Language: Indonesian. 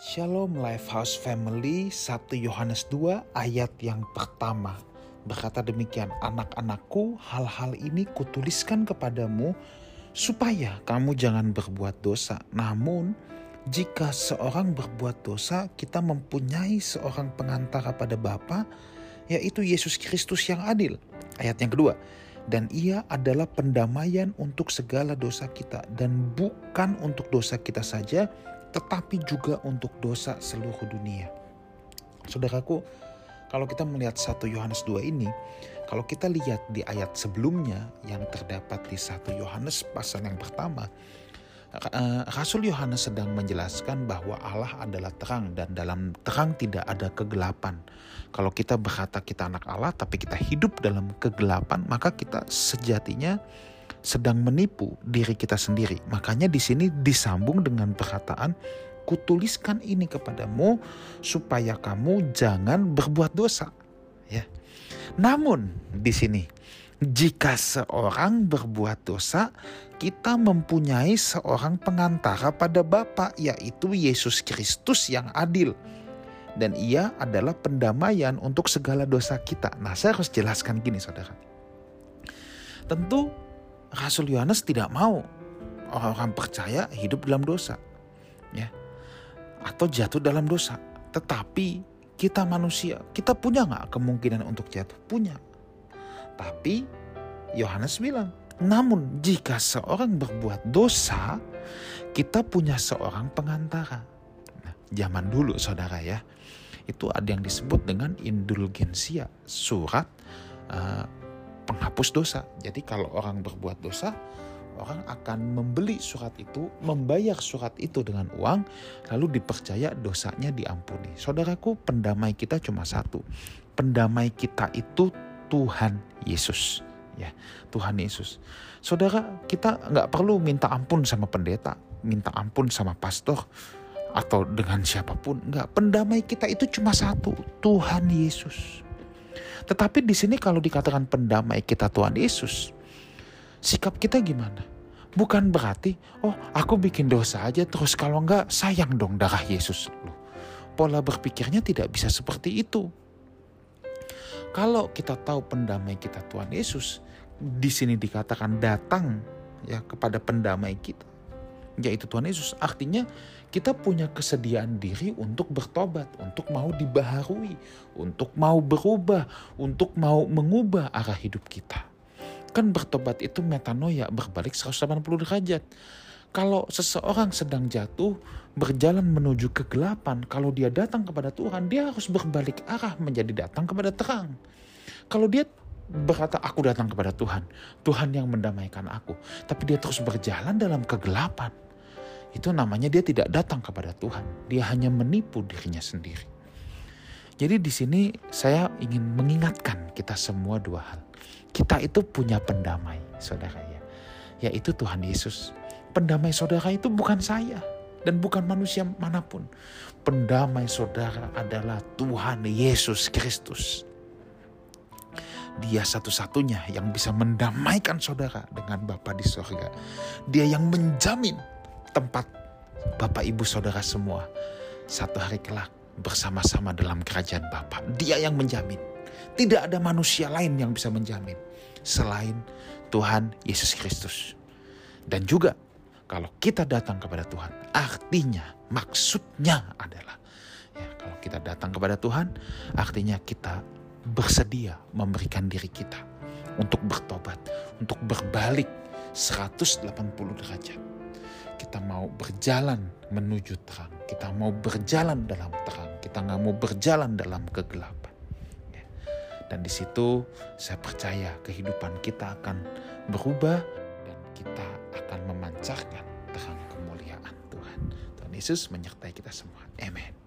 Shalom Lifehouse Family 1 Yohanes 2 ayat yang pertama. Berkata demikian anak-anakku hal-hal ini kutuliskan kepadamu supaya kamu jangan berbuat dosa. Namun jika seorang berbuat dosa kita mempunyai seorang pengantara pada Bapa yaitu Yesus Kristus yang adil. Ayat yang kedua dan ia adalah pendamaian untuk segala dosa kita dan bukan untuk dosa kita saja tetapi juga untuk dosa seluruh dunia. Saudaraku, kalau kita melihat 1 Yohanes 2 ini, kalau kita lihat di ayat sebelumnya yang terdapat di 1 Yohanes pasal yang pertama, eh, Rasul Yohanes sedang menjelaskan bahwa Allah adalah terang dan dalam terang tidak ada kegelapan. Kalau kita berkata kita anak Allah tapi kita hidup dalam kegelapan, maka kita sejatinya sedang menipu diri kita sendiri. Makanya di sini disambung dengan perkataan kutuliskan ini kepadamu supaya kamu jangan berbuat dosa. Ya. Namun di sini jika seorang berbuat dosa, kita mempunyai seorang pengantara pada Bapa yaitu Yesus Kristus yang adil. Dan ia adalah pendamaian untuk segala dosa kita. Nah, saya harus jelaskan gini, saudara. Tentu Rasul Yohanes tidak mau orang-orang percaya hidup dalam dosa. Ya. Atau jatuh dalam dosa. Tetapi kita manusia, kita punya nggak kemungkinan untuk jatuh? Punya. Tapi Yohanes bilang, namun jika seorang berbuat dosa, kita punya seorang pengantara. Nah, zaman dulu saudara ya, itu ada yang disebut dengan indulgensia, surat uh, penghapus dosa. Jadi kalau orang berbuat dosa, orang akan membeli surat itu, membayar surat itu dengan uang, lalu dipercaya dosanya diampuni. Saudaraku, pendamai kita cuma satu. Pendamai kita itu Tuhan Yesus. Ya, Tuhan Yesus. Saudara, kita nggak perlu minta ampun sama pendeta, minta ampun sama pastor, atau dengan siapa pun. Enggak, pendamai kita itu cuma satu, Tuhan Yesus. Tetapi di sini kalau dikatakan pendamai kita Tuhan Yesus, sikap kita gimana? Bukan berarti, oh aku bikin dosa aja terus kalau enggak sayang dong darah Yesus. Loh, pola berpikirnya tidak bisa seperti itu. Kalau kita tahu pendamai kita Tuhan Yesus, di sini dikatakan datang ya kepada pendamai kita yaitu Tuhan Yesus. Artinya kita punya kesediaan diri untuk bertobat, untuk mau dibaharui, untuk mau berubah, untuk mau mengubah arah hidup kita. Kan bertobat itu metanoia, berbalik 180 derajat. Kalau seseorang sedang jatuh, berjalan menuju kegelapan, kalau dia datang kepada Tuhan, dia harus berbalik arah menjadi datang kepada terang. Kalau dia berkata aku datang kepada Tuhan, Tuhan yang mendamaikan aku, tapi dia terus berjalan dalam kegelapan itu namanya dia tidak datang kepada Tuhan. Dia hanya menipu dirinya sendiri. Jadi di sini saya ingin mengingatkan kita semua dua hal. Kita itu punya pendamai, saudara ya. Yaitu Tuhan Yesus. Pendamai saudara itu bukan saya dan bukan manusia mana pun. Pendamai saudara adalah Tuhan Yesus Kristus. Dia satu-satunya yang bisa mendamaikan saudara dengan Bapa di sorga. Dia yang menjamin tempat Bapak Ibu Saudara semua satu hari kelak bersama-sama dalam kerajaan Bapa. Dia yang menjamin. Tidak ada manusia lain yang bisa menjamin selain Tuhan Yesus Kristus. Dan juga kalau kita datang kepada Tuhan, artinya maksudnya adalah ya kalau kita datang kepada Tuhan, artinya kita bersedia memberikan diri kita untuk bertobat, untuk berbalik 180 derajat kita mau berjalan menuju terang, kita mau berjalan dalam terang, kita nggak mau berjalan dalam kegelapan. Ya. Dan di situ saya percaya kehidupan kita akan berubah dan kita akan memancarkan terang kemuliaan Tuhan. Tuhan Yesus menyertai kita semua. Amin.